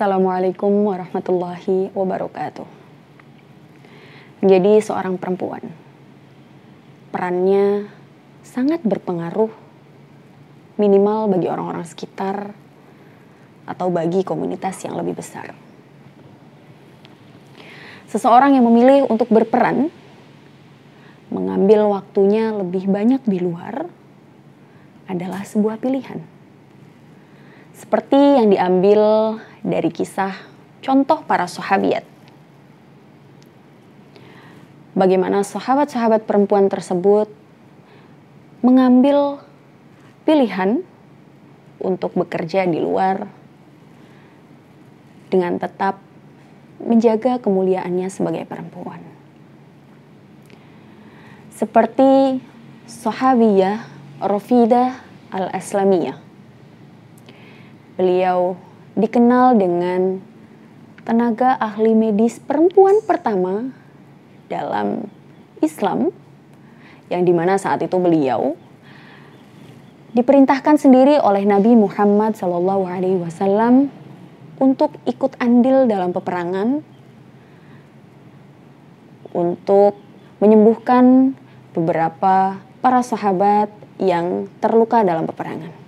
Assalamualaikum warahmatullahi wabarakatuh. Menjadi seorang perempuan, perannya sangat berpengaruh minimal bagi orang-orang sekitar atau bagi komunitas yang lebih besar. Seseorang yang memilih untuk berperan mengambil waktunya lebih banyak di luar adalah sebuah pilihan. Seperti yang diambil dari kisah contoh para sahabat. Bagaimana sahabat-sahabat perempuan tersebut mengambil pilihan untuk bekerja di luar dengan tetap menjaga kemuliaannya sebagai perempuan. Seperti sahabiyah Rafidah al-Aslamiyah. Beliau dikenal dengan tenaga ahli medis perempuan pertama dalam Islam yang di mana saat itu beliau diperintahkan sendiri oleh Nabi Muhammad Shallallahu Alaihi Wasallam untuk ikut andil dalam peperangan untuk menyembuhkan beberapa para sahabat yang terluka dalam peperangan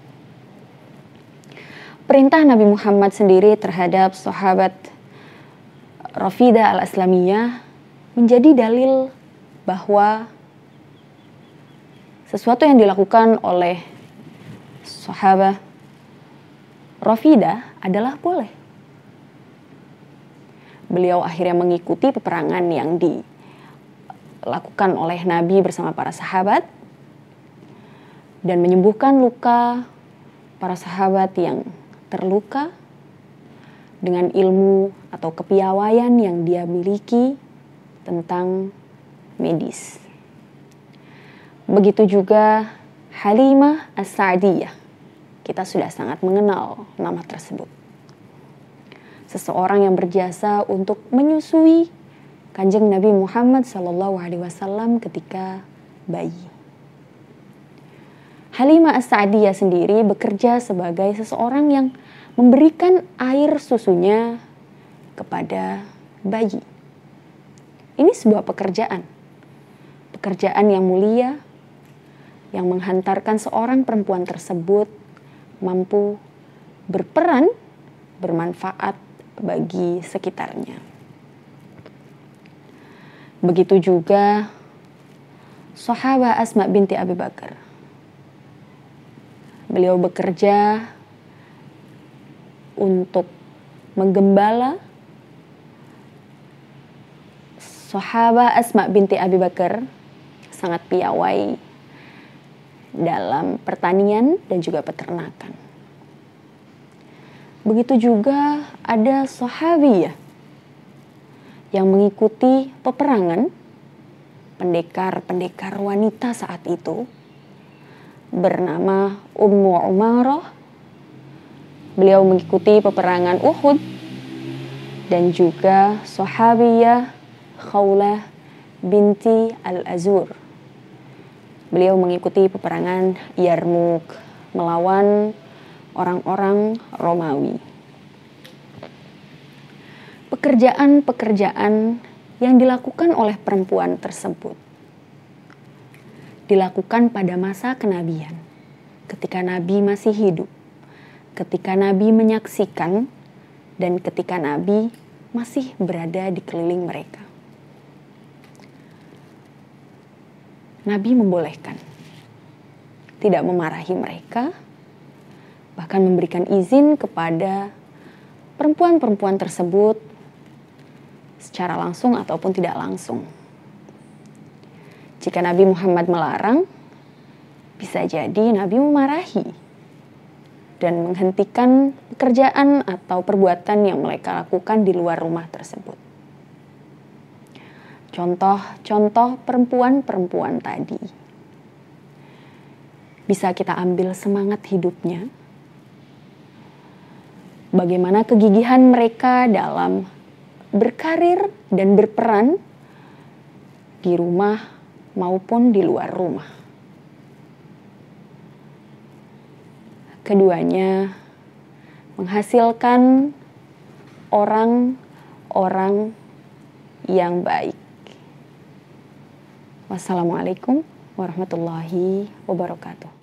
perintah Nabi Muhammad sendiri terhadap sahabat Rafida al-Aslamiyah menjadi dalil bahwa sesuatu yang dilakukan oleh sahabat Rafida adalah boleh. Beliau akhirnya mengikuti peperangan yang dilakukan oleh Nabi bersama para sahabat dan menyembuhkan luka para sahabat yang terluka dengan ilmu atau kepiawaian yang dia miliki tentang medis. Begitu juga Halimah As-Sa'diyah. Kita sudah sangat mengenal nama tersebut. Seseorang yang berjasa untuk menyusui Kanjeng Nabi Muhammad SAW ketika bayi. Halimah As-Sa'diyah sendiri bekerja sebagai seseorang yang memberikan air susunya kepada bayi. Ini sebuah pekerjaan. Pekerjaan yang mulia yang menghantarkan seorang perempuan tersebut mampu berperan bermanfaat bagi sekitarnya. Begitu juga sahabat Asma binti Abi Bakar Beliau bekerja untuk menggembala sahabat Asma binti Abi Bakar sangat piawai dalam pertanian dan juga peternakan. Begitu juga ada sahabiyah yang mengikuti peperangan pendekar-pendekar wanita saat itu bernama Ummu Umarah. Beliau mengikuti peperangan Uhud dan juga sahabiyah Khawlah binti Al-Azur. Beliau mengikuti peperangan Yarmuk melawan orang-orang Romawi. Pekerjaan-pekerjaan yang dilakukan oleh perempuan tersebut dilakukan pada masa kenabian, ketika Nabi masih hidup, ketika Nabi menyaksikan, dan ketika Nabi masih berada di keliling mereka. Nabi membolehkan, tidak memarahi mereka, bahkan memberikan izin kepada perempuan-perempuan tersebut secara langsung ataupun tidak langsung jika Nabi Muhammad melarang, bisa jadi Nabi memarahi dan menghentikan pekerjaan atau perbuatan yang mereka lakukan di luar rumah tersebut. Contoh-contoh perempuan-perempuan tadi bisa kita ambil semangat hidupnya. Bagaimana kegigihan mereka dalam berkarir dan berperan di rumah maupun di luar rumah. Keduanya menghasilkan orang-orang yang baik. Wassalamualaikum warahmatullahi wabarakatuh.